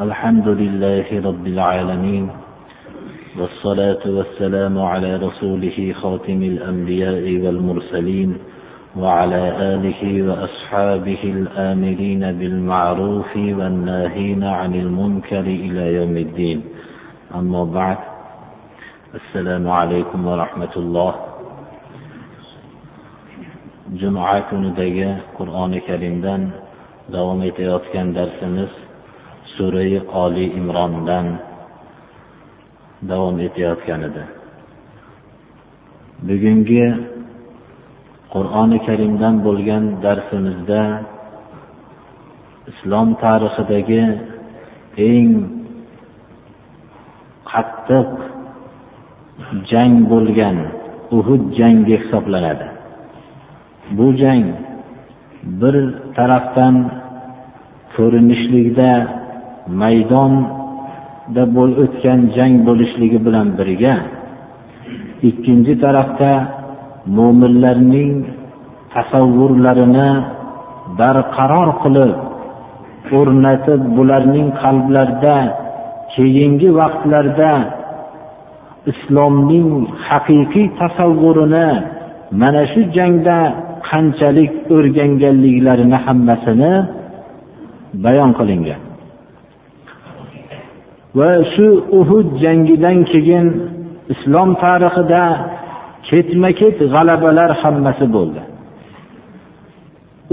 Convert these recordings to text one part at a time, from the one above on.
الحمد لله رب العالمين والصلاة والسلام على رسوله خاتم الأنبياء والمرسلين وعلى آله وأصحابه الآمرين بالمعروف والناهين عن المنكر إلى يوم الدين. أما بعد السلام عليكم ورحمة الله. juma kunidagi qur'oni karimdan davom etayotgan darsimiz surai oli imrondan davom etayotgan edi. Bugungi qur'oni karimdan bo'lgan darsimizda islom tarixidagi eng qattiq jang bo'lgan uhud jangi hisoblanadi. Bu jang bir tarafdan ko'rinishlikda maydonda bo'lib o'tgan jang bo'lishligi bilan birga ikkinchi tarafda mo'minlarning tasavvurlarini barqaror qilib o'rnatib bularning qalblarida keyingi vaqtlarda islomning haqiqiy tasavvurini mana shu jangda qanchalik o'rganganliklarini hammasini bayon qilingan. Va shu uhud jangidan keyin islom tarixida ketma ket g'alabalar hammasi bo'ldi.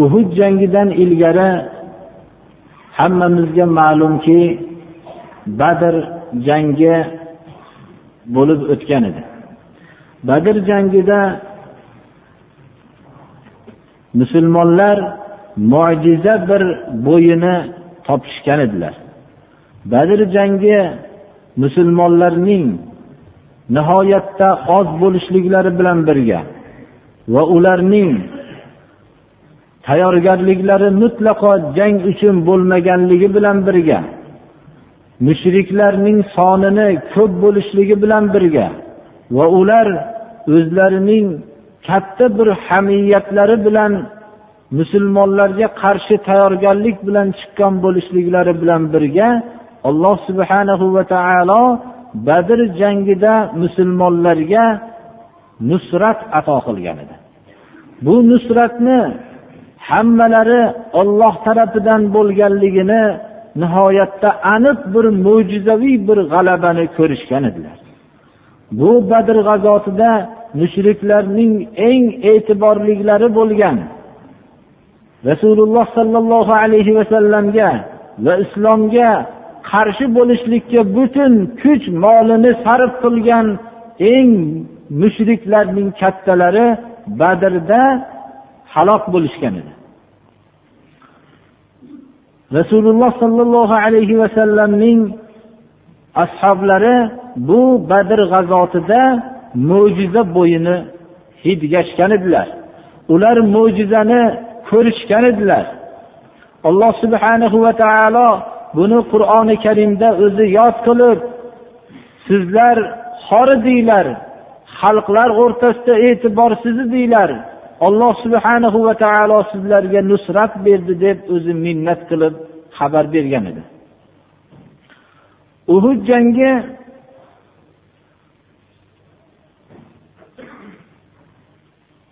Uhud jangidan ilgari hammamizga ma'lumki badr jangi bo'lib o'tgan edi. Badr jangida musulmonlar mo'jiza bir bo'yini topishgan edilar. Badr jangi musulmonlarning nihoyatda oz bo'lishliklari bilan birga va ularning tayyorgarliklari mutlaqo jang uchun bo'lmaganligi bilan birga mushriklarning sonini ko'p bo'lishligi bilan birga va ular o'zlarining katta bir hamiyatlari bilan musulmonlarga qarshi tayyorgarlik bilan chiqqan bo'lishliklari bilan birga alloh subhanahu va taolo badr jangida musulmonlarga nusrat ato qilgan edi. Bu nusratni hammalari olloh tarafidan bo'lganligini nihoyatda aniq bir mo'jizaviy bir g'alabani ko'rishgan edilar. Bu badr g'azotida mushriklarning eng e'tiborlilari bo'lgan rasululloh sollallohu alayhi vasallamga va islomga qarshi bo'lishlikka butun kuch molini sarf qilgan eng mushriklarning kattalari badrda halok bo'lishgan edi. Rasululloh sollallohu alayhi vasallamning ashoblari bu badr g'azotida mo'jiza bo'yini hidgashgan edilar. Ular mo'jizani ko'rishgan edilar. Alloh subhanahu va taolo buni qur'oni karimda o'zi yod qilib sizlar xoridinglar xalqlar o'rtasida e'tiborsiz edinglar alloh subhanahu va taolo sizlarga nusrat berdi deb o'zi minnat qilib xabar bergan edi. Uhud jangi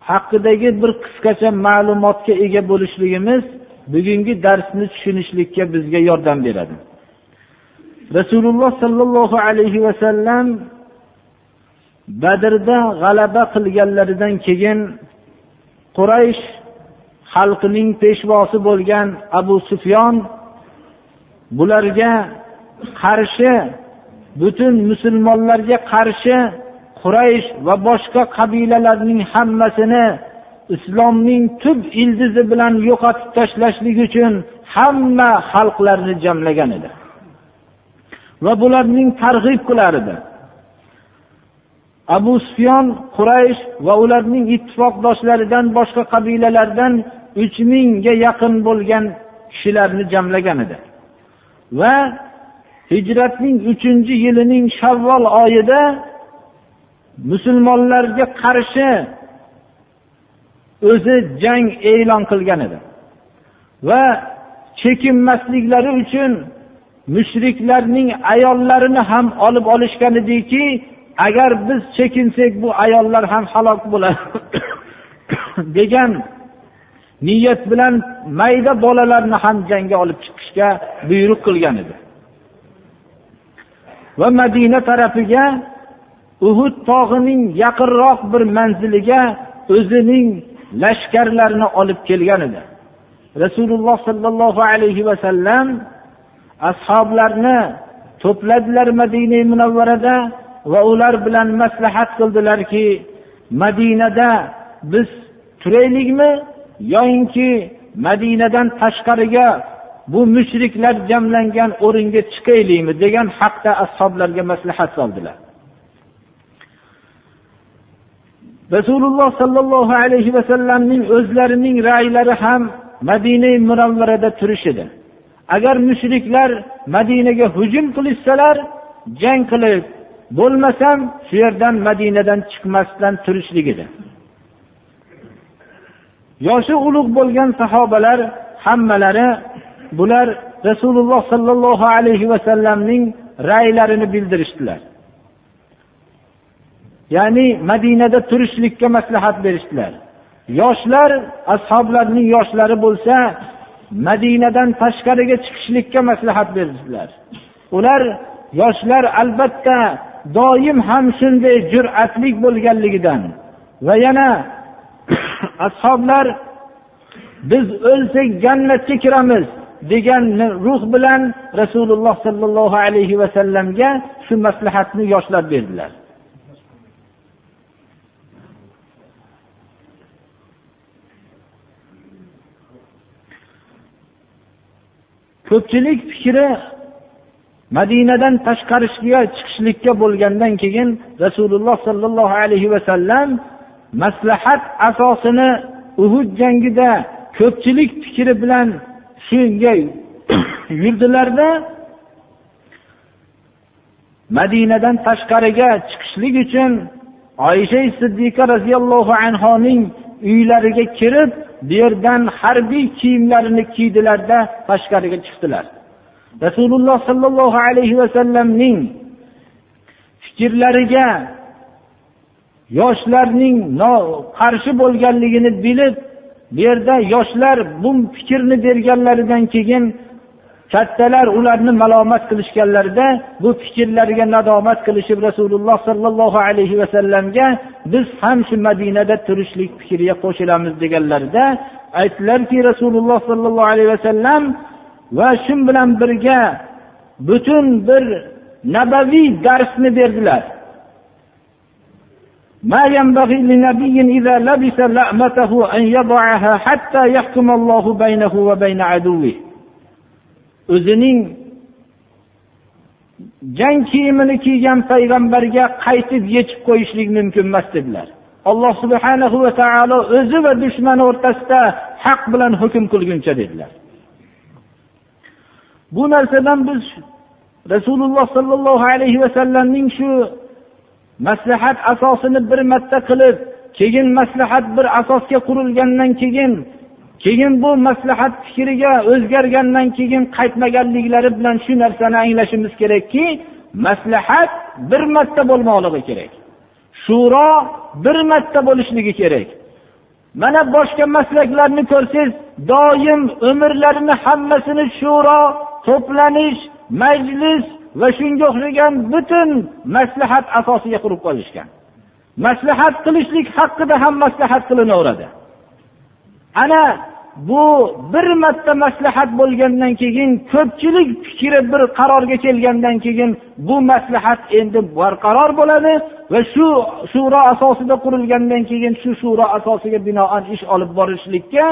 haqidagi bir qisqacha ma'lumotga ega bo'lishligimiz bugungi darsni tushunishlikka bizga yordam beradi. Rasululloh sollallohu alayhi vasallam badrda g'alaba qilganlaridan keyin quraysh xalqining peshvosi bo'lgan abu sufyon bularga qarshi butun musulmonlarga qarshi quraysh va boshqa qabilalarning hammasini islomning tub ildizi bilan yo'qotib tashlashlik uchun hamma xalqlarni jamlagan edi. Va bularning targ'ib qilar edi abu sufyon quraysh va ularning ittifoqdoshlaridan boshqa qabilalardan uch mingga yaqin bo'lgan kishilarni jamlagan edi. Va hijratning uchinchi yilining shavvol oyida musulmonlarga qarshi o'zi jang e'lon qilgan edi. Va chekinmasliklari uchun mushriklarning ayollarini ham olib olishgan ediki agar biz chekinsak bu ayollar ham halok bo'ladi. Degan niyat bilan mayda bolalarni ham jangga olib chiqishga buyruq qilgan edi. Va madina tarafiga uhud tog'ining yaqinroq bir manziliga o'zining lashkarlarni olib kelgan edi. Rasululloh sollallohu alayhi vasallam ashoblarni to'pladilar madina munavvarada va ular bilan maslahat qildilarki madinada biz turaylikmi yoyinki madinadan tashqariga bu mushriklar jamlangan o'ringa chiqaylikmi degan haqda ashoblarga maslahat soldilar. Rasululloh sollallohu alayhi vasallamning o'zlarining ra'ylari ham madina munavvarada turish edi agar mushriklar madinaga hujum qilishsalar jang qilib bo'lmasam shu yerdan madinadan chiqmasdan turishlik edi yoshi ulug' bo'lgan sahobalar hammalari bular rasululloh sollallohu alayhi vasallamning ra'ylarini bildirishdilar. Ya'ni madinada turishlikka maslahat berishdilar. Yoshlar ashoblarning yoshlari bo'lsa madinadan tashqariga chiqishlikka maslahat berdilar ular yoshlar albatta doim ham shunday jur'atli bo'lganligidan va yana ashoblar biz o'lsak jannatga kiramiz degan ruh bilan rasululloh sollallohu alayhi vasallamga shu maslahatni yoshlar berdilar. Ko'pchilik fikri madinadan tashqarisiga chiqishlikka bo'lgandan keyin rasululloh sollallohu alayhi vasallam maslahat asosini uhud jangida ko'pchilik fikri bilan shunga yurdilarda madinadan tashqariga chiqishlik uchun oysha siddiqa roziyallohu anhoning uylariga kirib bu yerdan harbiy kiyimlarini kiydilarda tashqariga chiqdilar. Rasululloh sollallohu alayhi vasallamning fikrlariga yoshlarning qarshi bo'lganligini bilib bu yerda yoshlar bu fikrni berganlaridan keyin kattalar ularni malomat qilishganlarida bu fikrlariga nadomat qilishib rasululloh sollallohu alayhi vasallamga biz ham shu madinada turishlik fikriga qo'shilamiz deganlarida aytdilarki rasululloh sollallohu alayhi vasallam va shu bilan birga butun bir nabaviy darsni berdilar ما ينبغي لنبي إذا لبس لأمته أن يضعها حتى يحكم الله بينه وبين عدوه o'zining jang kiyimini kiygan payg'ambarga qaytib yechib qo'yishlik mumkin emas dedilar. Alloh subhanahu va taolo o'zi va dushmani o'rtasida haq bilan hukm qilguncha dedilar. Bu narsadan biz rasululloh sollallohu alayhi vasallamning shu maslahat asosini bir marta qilib keyin maslahat bir asosga qurilgandan keyin keyin bu maslahat fikriga o'zgargandan keyin qaytmaganliklari bilan shu narsani anglashimiz kerakki maslahat bir marta bo'lmoqligi kerak. Shuro bir marta bo'lishligi kerak. Mana boshqa maslaklarni ko'rsangiz doim umrlarini hammasini shuro to'planish majlis va shunga o'xshagan butun maslahat asosiga qurib qolishgan. Maslahat qilishlik haqida ham maslahat qilinaveradi. Ana bu bir marta maslahat bo'lgandan keyin ko'pchilik fikri bir qarorga kelgandan keyin bu maslahat endi barqaror bo'ladi va shu shuro asosida qurilgandan keyin shu shuro asosiga binoan ish olib borishlikka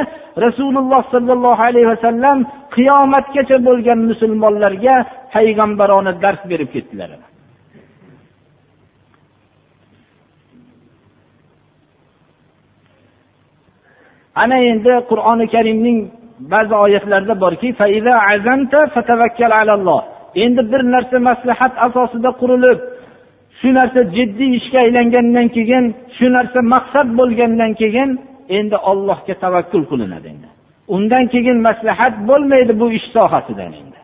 rasululloh sollallohu alayhi vasallam qiyomatgacha bo'lgan musulmonlarga payg'ambarona dars berib ketdilar. Ana endi qur'oni karimning ba'zi oyatlarida borki endi bir narsa maslahat asosida qurilib shu narsa jiddiy ishga aylangandan keyin shu narsa maqsad bo'lgandan keyin endi ollohga tavakkul qilinadi endi. Undan keyin maslahat bo'lmaydi bu ish sohasidan endi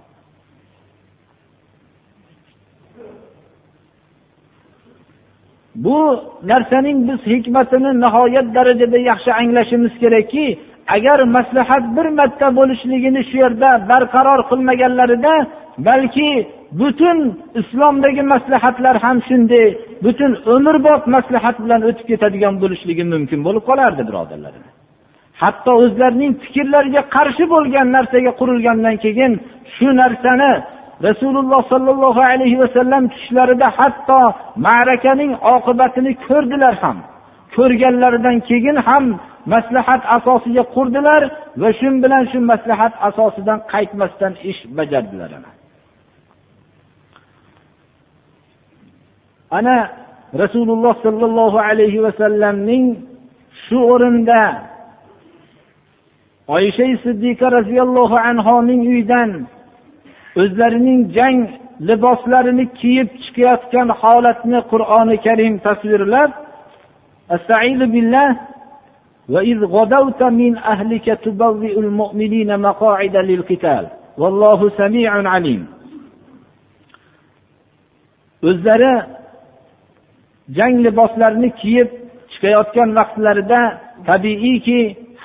bu narsaning biz hikmatini nihoyat darajada yaxshi anglashimiz kerakki agar maslahat bir marta bo'lishligini shu yerda barqaror qilmaganlarida balki butun islomdagi maslahatlar ham shunday butun umrbod maslahat bilan o'tib ketadigan bo'lishligi mumkin bo'lib qolardi birodarlar hatto o'zlarining fikrlariga qarshi bo'lgan narsaga qurilgandan keyin shu narsani rasululloh sollallohu alayhi vasallam tushlarida hatto ma'rakaning oqibatini ko'rdilar ham. Ko'rganlaridan keyin ham maslahat asosiga qurdilar va shu bilan shu maslahat asosidan qaytmasdan ish bajardilar ana. Rasululloh sollallohu alayhi vasallamning shu o'rinda oysha siddiqa roziyallohu anhoning uyidan o'zlarining jang liboslarini kiyib chiqayotgan holatni qur'oni karim tasvirlab وإذ غدوت من أهلك تبوئ المؤمنين مقاعد للقتال والله سميع عليم o'zlari jang liboslarini kiyib chiqayotgan vaqtlarida tabiiyki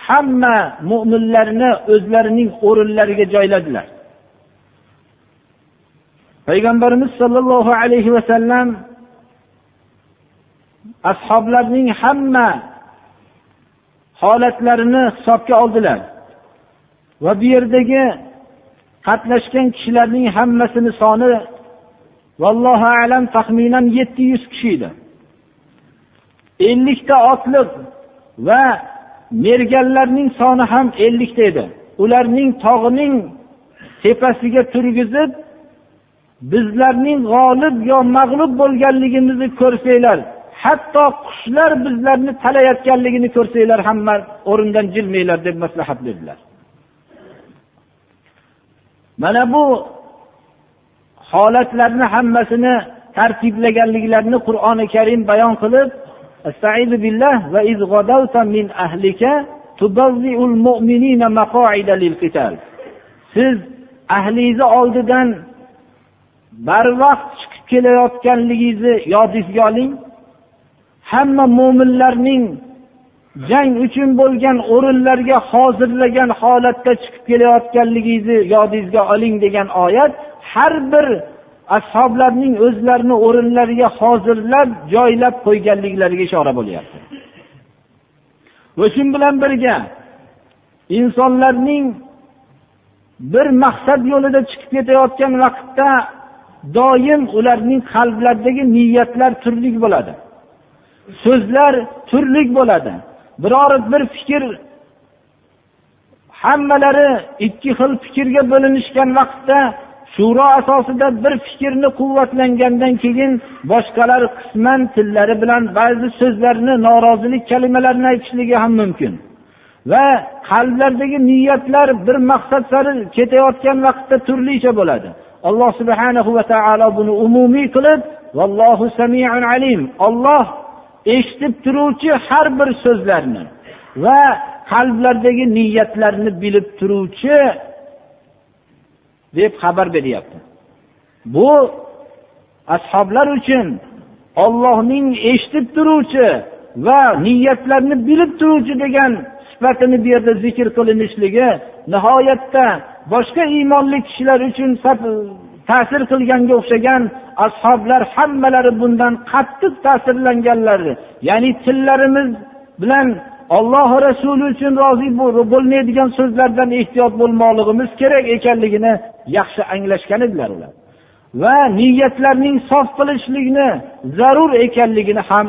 hamma mo'minlarni o'zlarining o'rinlariga joyladilar Payg'ambarimiz sollallohu alayhi vasallam ashoblarning hamma holatlarini hisobga oldilar. Va bu yerdagi qatnashgan kishilarning hammasini soni vallohu alam taxminan yetti yuz kishi edi. ellikta otliq va merganlarning soni ham ellikta edi. Ularning tog'ining tepasiga turgizib bizlarning g'olib yo mag'lub bo'lganligimizni ko'rsanglar hatto qushlar bizlarni talayotganligini ko'rsanglar hamma o'rindan jilmanglar deb maslahat berdilar. Mana bu holatlarni hammasini tartiblaganliklarini qur'oni karim bayon qilib siz ahlingizni oldidan barvaqt chiqib kelayotganligingizni yodingizga oling. Hamma mo'minlarning jang uchun bo'lgan o'rinlarga hozirlagan holatda chiqib kelayotganligingizni yodingizga oling degan oyat har bir ashoblarning o'zlarini o'rinlariga hozirlab joylab qo'yganliklariga ishora bo'lyapti. Va shu bilan birga insonlarning bir maqsad yo'lida chiqib ketayotgan vaqtda doim ularning qalblaridagi niyatlar turli bo'ladi. So'zlar turli bo'ladi. Biror bir fikr hammalari ikki xil fikrga bo'linishgan vaqtda shuro asosida bir fikrni quvvatlangandan keyin boshqalar qisman tillari bilan ba'zi so'zlarni norozilik kalimalarini aytishligi ham mumkin. Va qalblardagi niyatlar bir maqsad sari ketayotgan vaqtda turlicha bo'ladi. Alloh subhanahu va taolo buni umumiy qilib vallohu samiun alim. Olloh eshitib turuvchi har bir so'zlarni va qalblardagi niyatlarni bilib turuvchi deb xabar beryapti. Bu ashoblar uchun ollohning eshitib turuvchi va niyatlarni bilib turuvchi degan sifatini bu yerda zikr qilinishligi nihoyatda boshqa iymonli kishilar uchun ta'sir qilganga o'xshagan ashoblar hammalari bundan qattiq ta'sirlanganlar ya'ni tillarimiz bilan ollohi rasuli uchun rozi bo'lmaydigan so'zlardan ehtiyot bo'lmoqligimiz kerak ekanligini yaxshi anglashgan edilar ular. Va niyatlarning sof qilishlikni zarur ekanligini ham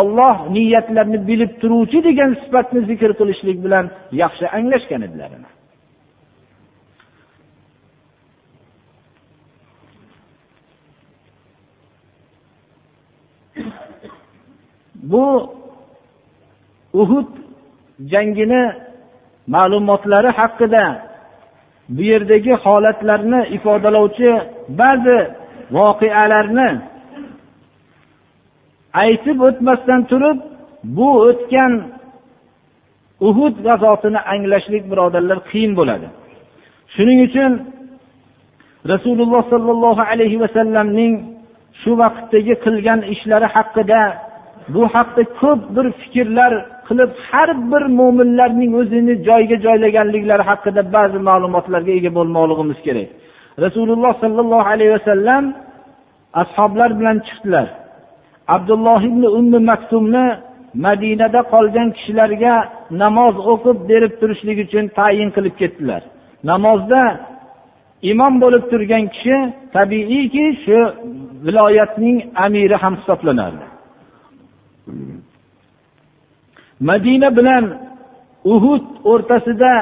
olloh niyatlarni bilib turuvchi degan sifatni zikr qilishlik bilan yaxshi anglashgan edilar. Bu uhud jangini ma'lumotlari haqida bu yerdagi holatlarni ifodalovchi ba'zi voqealarni aytib o'tmasdan turib bu o'tgan uhud g'azotini anglashlik birodarlar qiyin bo'ladi. Shuning uchun rasululloh sollallohu alayhi vasallamning shu vaqtdagi qilgan ishlari haqida bu haqda ko'p bir fikrlar qilib har bir mo'minlarning o'zini joyiga joylaganliklari haqida ba'zi ma'lumotlarga ega bo'lmoqligimiz kerak. Rasululloh sollallohu alayhi vasallam ashoblar bilan chiqdilar. Abdulloh ibn ummi maktumni madinada qolgan kishilarga namoz o'qib berib turishlik uchun tayin qilib ketdilar. Namozda imom bo'lib turgan kishi tabiiyki shu viloyatning amiri ham hisoblanardi. Madina bilan uhud o'rtasida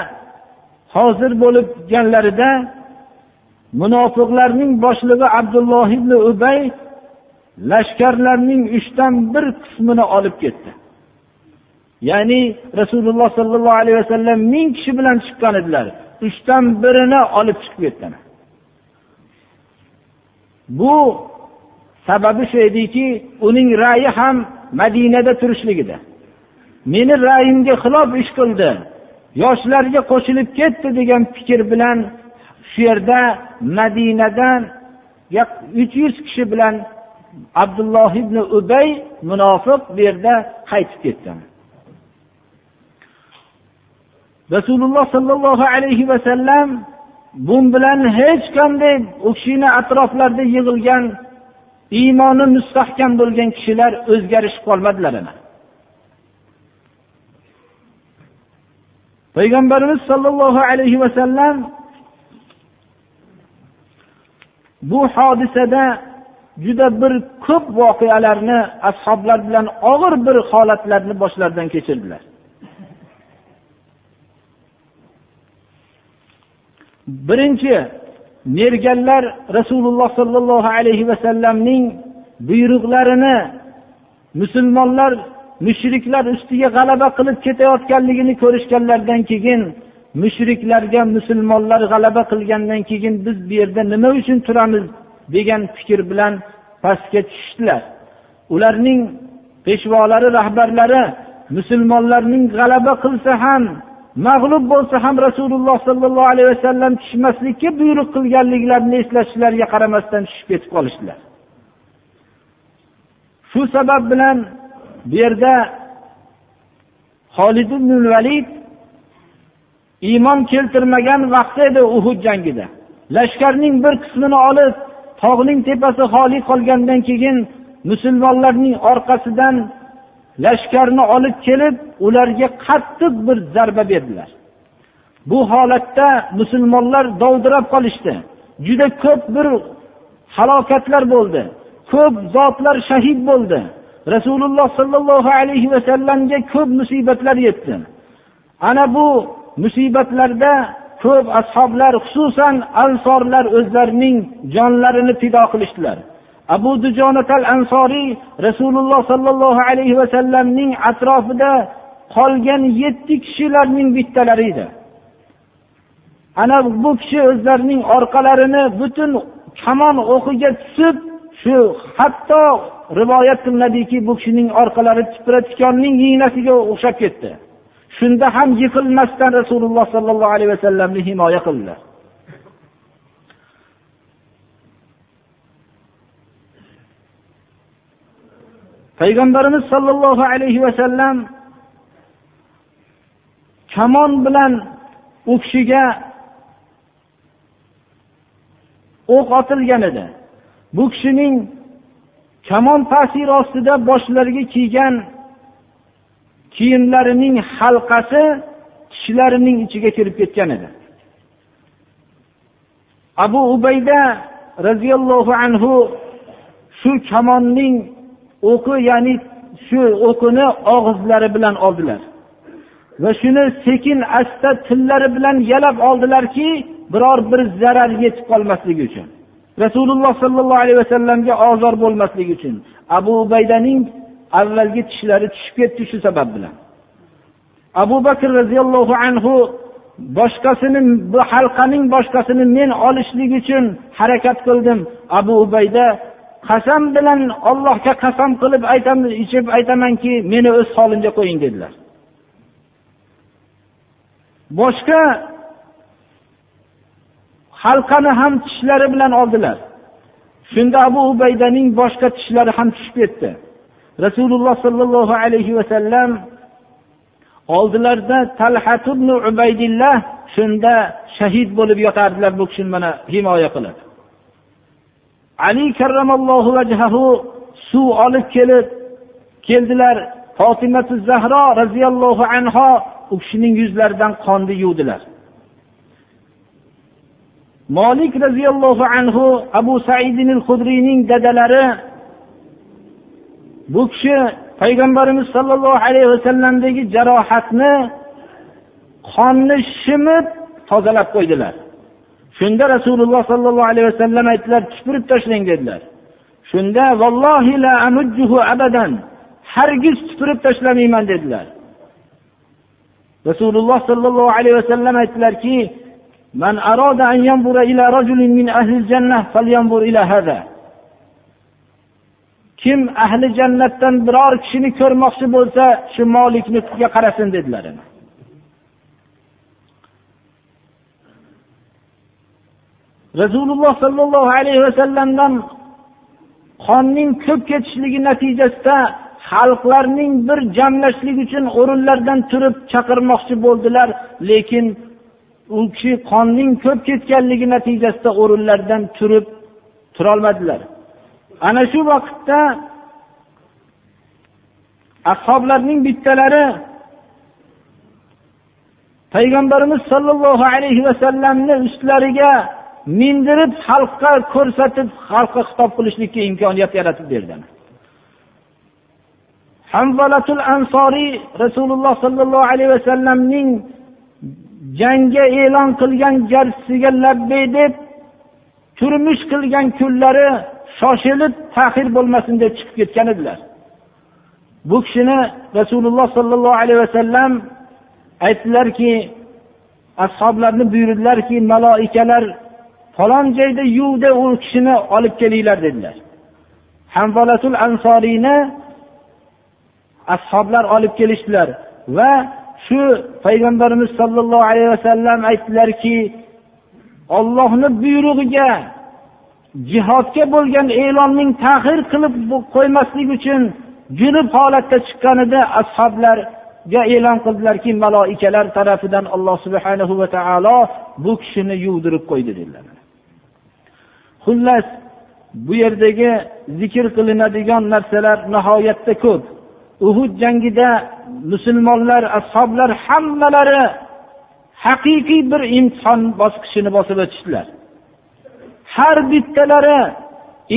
hozir bo'lganlarida munofiqlarning boshlig'i abdulloh ibn ubay lashkarlarning uchdan bir qismini olib ketdi. Ya'ni rasululloh sollallohu alayhi vasallam ming kishi bilan chiqqan edilar. Uchdan birini olib chiqib ketdilar. Bu sababi shu ediki uning ra'yi ham madinada turishligida. Meni ra'yimga xilof ish qildi. Yoshlarga qo'shilib ketdi degan fikr bilan shu yerda madinadan uch yuz kishi bilan abdulloh ibn ubay munofiq bu yerda qaytib ketdi. Rasululloh sollallohu alayhi vasallam bu bilan hech qanday u kishini atroflarida yig'ilgan iymoni mustahkam bo'lgan kishilar o'zgarishib qolmadilar ana payg'ambarimiz sollallohu alayhi vasallam bu hodisada juda bir ko'p voqealarni ashoblar bilan og'ir bir holatlarni boshlaridan kechirdilar. Birinchi merganlar rasululloh sollallohu alayhi vasallamning buyruqlarini musulmonlar mushriklar ustiga g'alaba qilib ketayotganligini ko'rishganlaridan keyin mushriklarga musulmonlar g'alaba qilgandan keyin biz bu yerda nima uchun turamiz degan fikr bilan pastga tushdilar ularning peshvolari rahbarlari musulmonlarning g'alaba qilsa ham mag'lub bo'lsa ham rasululloh sollallohu alayhi vasallam tushmaslikka buyruq qilganliklarini eslashlariga qaramasdan tushib ketib qolishdilar. Shu sabab bilan bu yerda holid ibn valid iymon keltirmagan vaqti edi uhud jangida. Lashkarning bir qismini olib tog'ning tepasi xoli qolgandan keyin musulmonlarning orqasidan lashkarni olib kelib ularga qattiq bir zarba berdilar. Bu holatda musulmonlar dovdirab qolishdi. Juda ko'p bir halokatlar bo'ldi. Ko'p zotlar shahid bo'ldi. Rasululloh sollallohu alayhi vasallamga ko'p musibatlar yetdi. Ana bu musibatlarda ko'p ashoblar xususan ansorlar o'zlarining jonlarini fido qilishdilar. Abu dujonatal ansoriy rasululloh sollallohu alayhi vasallamning atrofida qolgan yetti kishilarning bittalari edi. Ana bu kishi o'zlarining orqalarini butun kamon o'qiga tusib shu hatto rivoyat qilinadiki bu kishining orqalari tipratikonning iynasiga o'xshab ketdi. Shunda ham yiqilmasdan rasululloh sollallohu alayhi vasallamni himoya qildilar. Payg'ambarimiz sollallohu alayhi vasallam kamon bilan u kishiga o'q otilgan edi. Bu kishining kamon ta'siri ostida boshlariga kiygan kiyimlarining halqasi tishlarining ichiga kirib ketgan edi. Abu ubayda roziyallohu anhu shu kamonning o'qi ya'ni shu o'qini og'izlari bilan oldilar. Va shuni sekin asta tillari bilan yalab oldilarki biror bir zarar yetib qolmasligi uchun. Rasululloh sollallohu alayhi vasallamga ozor bo'lmasligi uchun abu ubaydaning avvalgi tishlari tushib ketdi shu sabab bilan. Abu bakr roziyallohu anhu boshqasini bu halqaning boshqasini men olishlik uchun harakat qildim. Abu ubayda qasam bilan ollohga qasam qilib aytaman ichib aytamanki meni o'z holimga qo'ying dedilar. Boshqa halqani ham tishlari bilan oldilar. Shunda abu ubaydaning boshqa tishlari ham tushib ketdi. Rasululloh sollallohu alayhi vasallam oldilarida talhat ubaydillah shunda shahid bo'lib yotardilar bu kishini mana himoya qilib ali karramallohu vajhahu suv olib kelib keldilar. Fotimatu zahro roziyallohu anho u kishining yuzlaridan qonni yuvdilar. Molik roziyallohu anhu abu saidin hudriyning dadalari bu kishi payg'ambarimiz sollallohu alayhi vasallamdagi jarohatni qonni shimib tozalab qo'ydilar. shunda rasululloh sollallohu alayhi vasallam aytdilar tupurib tashlang dedilar shunda vallohi la abadan hargiz tupurib tashlamayman dedilar rasululloh sollallohu alayhi vasallam aytdilarki من أراد أن ينظر إلى رجل من أهل الجنة فلينظر إلى هذا kim ahli jannatdan biror kishini ko'rmoqchi bo'lsa shu molikniga qarasin dedilar Rasululloh sollallohu alayhi vasallamdan qonning ko'p ketishligi natijasida xalqlarning bir jamlashlik uchun o'rinlaridan turib chaqirmoqchi bo'ldilar lekin u kishi qonning ko'p ketganligi natijasida o'rinlaridan turib turolmadilar. Ana shu vaqtda ashoblarning bittalari payg'ambarimiz sollallohu alayhi vasallamni ustlariga mindirib xalqqa ko'rsatib xalqqa xitob qilishlikka imkoniyat yaratib berdi hamvalatul ansoriy rasululloh sollallohu alayhi vasallamning jangga e'lon qilgan garchisiga labbay deb turmush qilgan kunlari shoshilib tahir bo'lmasin deb chiqib ketgan edilar. Bu kishini rasululloh sollallohu alayhi vasallam aytdilarki ashoblarni buyurdilarki maloikalar falon joyda yuvdi u kishini olib kelinglar dedilar. Hanzolatul ansoriyni ashoblar olib kelishdilar va shu payg'ambarimiz sollallohu alayhi vasallam aytdilarki ollohni buyrug'iga jihodga bo'lgan e'lonning tahir qilib qo'ymaslik uchun junub holatda chiqqanida ashoblarga e'lon qildilarki maloikalar tarafidan alloh subhanahu va taolo bu kishini yuvdirib qo'ydi dedilar. Xullas bu yerdagi zikr qilinadigan narsalar nihoyatda ko'p. Uhud jangida musulmonlar ashoblar hammalari haqiqiy bir imtihon bosqichini bosib o'tishdilar. Har bittalari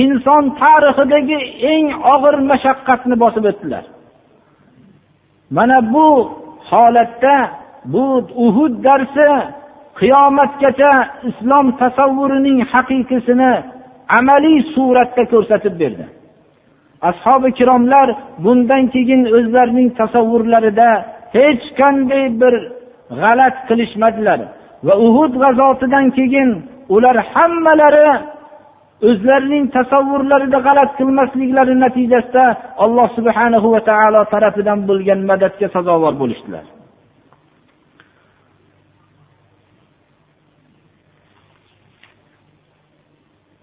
inson tarixidagi eng og'ir mashaqqatni bosib o'tdilar. Mana bu holatda bu uhud darsi qiyomatgacha islom tasavvurining haqiqiysini amaliy suratda ko'rsatib berdi. Ashobi ikromlar bundan keyin o'zlarining tasavvurlarida hech qanday bir g'alat qilishmadilar va uhud g'azotidan keyin ular hammalari o'zlarining tasavvurlarida g'alat qilmasliklari natijasida alloh subhanahu va taolo tarafidan bo'lgan madadga sazovor bo'lishdilar.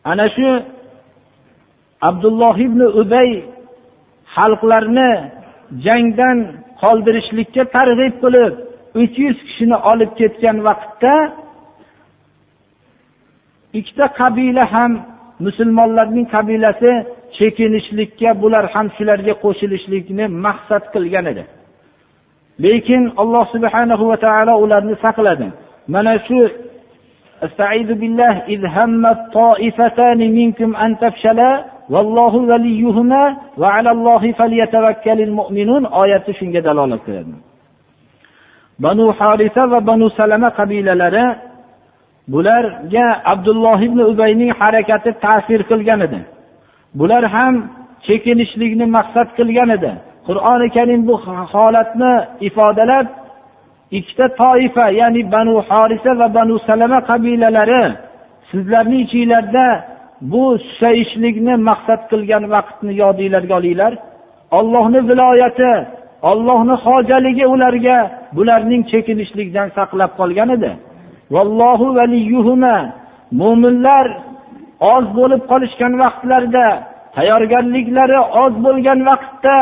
Ana shu abdulloh ibn ubay xalqlarni jangdan qoldirishlikka targ'ib qilib uch yuz kishini olib ketgan vaqtda ikkita qabila ham musulmonlarning qabilasi chekinishlikka bular ham shularga qo'shilishlikni maqsad qilgan edi. Lekin alloh subhanahu va taolo ularni saqladi. Mana shu استعيذ بالله إذ همت طائفتان منكم أن تفشلا والله وليهما وعلى الله فليتوكل المؤمنون oyati shunga dalolat qiladi banu horisa va banu salama qabilalari bularga abdulloh ibn ubayning harakati ta'sir qilgan edi bular ham chekinishlikni maqsad qilgan edi qur'oni karim bu holatni ifodalab ikkita toifa ya'ni banu horisa va banu salama qabilalari sizlarni ichinglarda bu susayishlikni maqsad qilgan vaqtni yodinglarga olinglar. Ollohni viloyati ollohni hojaligi ularga bularning chekinishlikdan saqlab qolgan edi. Vallohu mo'minlar oz bo'lib qolishgan vaqtlarida tayyorgarliklari oz bo'lgan vaqtda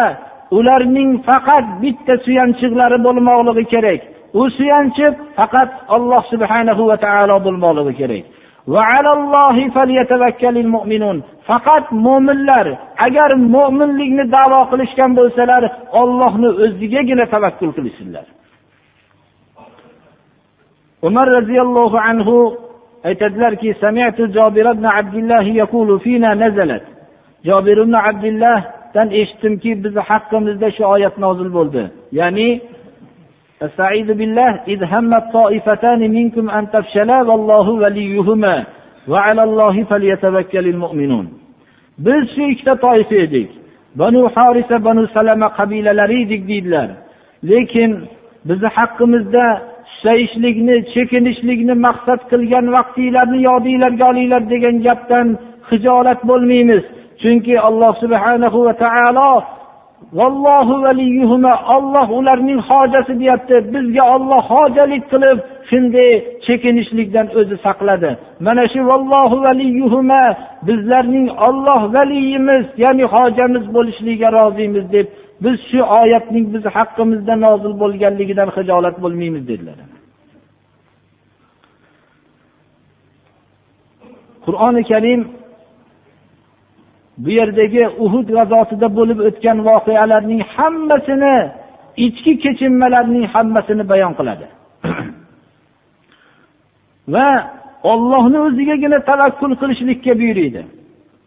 ularning faqat bitta suyanchiqlari bo'lmoqligi kerak. U suyanchi faqat alloh subhanahu va taolo bo'lmoqligi kerak. Faqat mo'minlar agar mo'minlikni davo qilishgan bo'lsalar ollohni o'zigagina tavakkul qilishsinlar. Umar roziyallohu anhu aytadilarki jobir ibn abdullah fina nazalat. Jobir ibn abdullohdan eshitdimki bizni haqqimizda shu oyat nozil bo'ldi. Ya'ni استعيذ بالله إذ همت طائفتان منكم أن تفشلا والله وليهما وعلى الله فليتوكل المؤمنون biz shu ikkita toifa edik banu horisa banu salama qabilalari edik deydilar lekin bizni haqqimizda susayishlikni chekinishlikni maqsad qilgan vaqtinglarni yodinglarga olinglar degan gapdan hijolat bo'lmaymiz chunki alloh subhanahu va taolo vallohu valiyuhuma olloh ularning hojasi deyapti. Bizga olloh hojalik qilib shunday chekinishlikdan o'zi saqladi. Mana shu vallohu valiyuhuma bizlarning olloh valiyimiz ya'ni hojamiz bo'lishligiga rozimiz deb biz shu oyatning biz haqqimizda nozil bo'lganligidan hijolat bo'lmaymiz dedilar. Qur'oni karim bu yerdagi uhud g'azotida bo'lib o'tgan voqealarning hammasini ichki kechinmalarning hammasini bayon qiladi. Va ollohni o'zigagina tavakkul qilishlikka buyuriydi.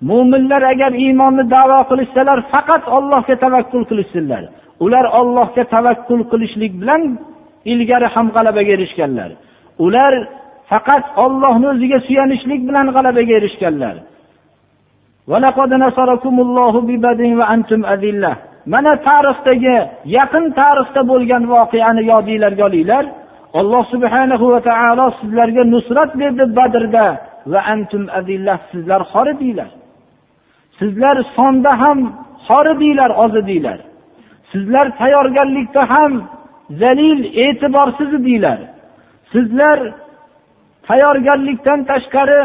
Mo'minlar agar iymonni davo qilishsalar faqat ollohga tavakkul qilishsinlar. Ular ollohga tavakkul qilishlik bilan ilgari ham g'alabaga erishganlar. Ular faqat ollohni o'ziga suyanishlik bilan g'alabaga erishganlar. Mana tarixdagi yaqin tarixda bo'lgan voqeani yodinglarga olinglar. Alloh subhanahu va taolo sizlarga nusrat berdi badrda. va antum adillah sizlar xor edinglar sizlar sonda ham xor edinglar oz edinglar sizlar tayyorgarlikda ham zalil e'tiborsiz edinglar sizlar tayyorgarlikdan tashqari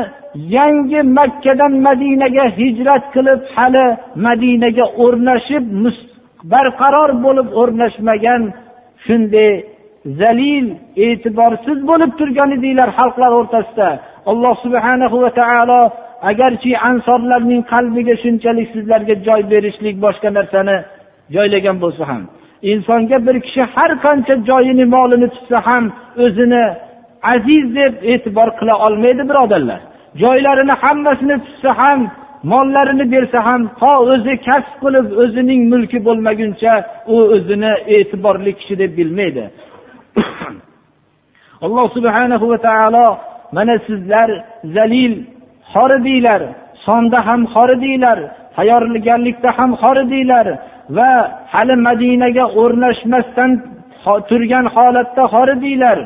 yangi makkadan madinaga hijrat qilib hali madinaga o'rnashib barqaror bo'lib o'rnashmagan shunday zalil e'tiborsiz bo'lib turgan edinglar xalqlar o'rtasida. Alloh subhana va taolo agarchi ansorlarning qalbiga shunchalik sizlarga joy berishlik boshqa narsani joylagan bo'lsa ham insonga bir kishi har qancha joyini molini tutsa ham o'zini aziz deb e'tibor qila olmaydi birodarlar. Joylarini hammasini tutsa ham mollarini bersa ham to o'zi kasb qilib o'zining mulki bo'lmaguncha u o'zini e'tiborli kishi deb bilmaydi. Alloh subhanahu va taolo mana sizlar zalil xoridiylar sonda ham xoridiylar tayyorgarlikda ham xoridiylar va hali madinaga o'rnashmasdan turgan holatda xoridiylar.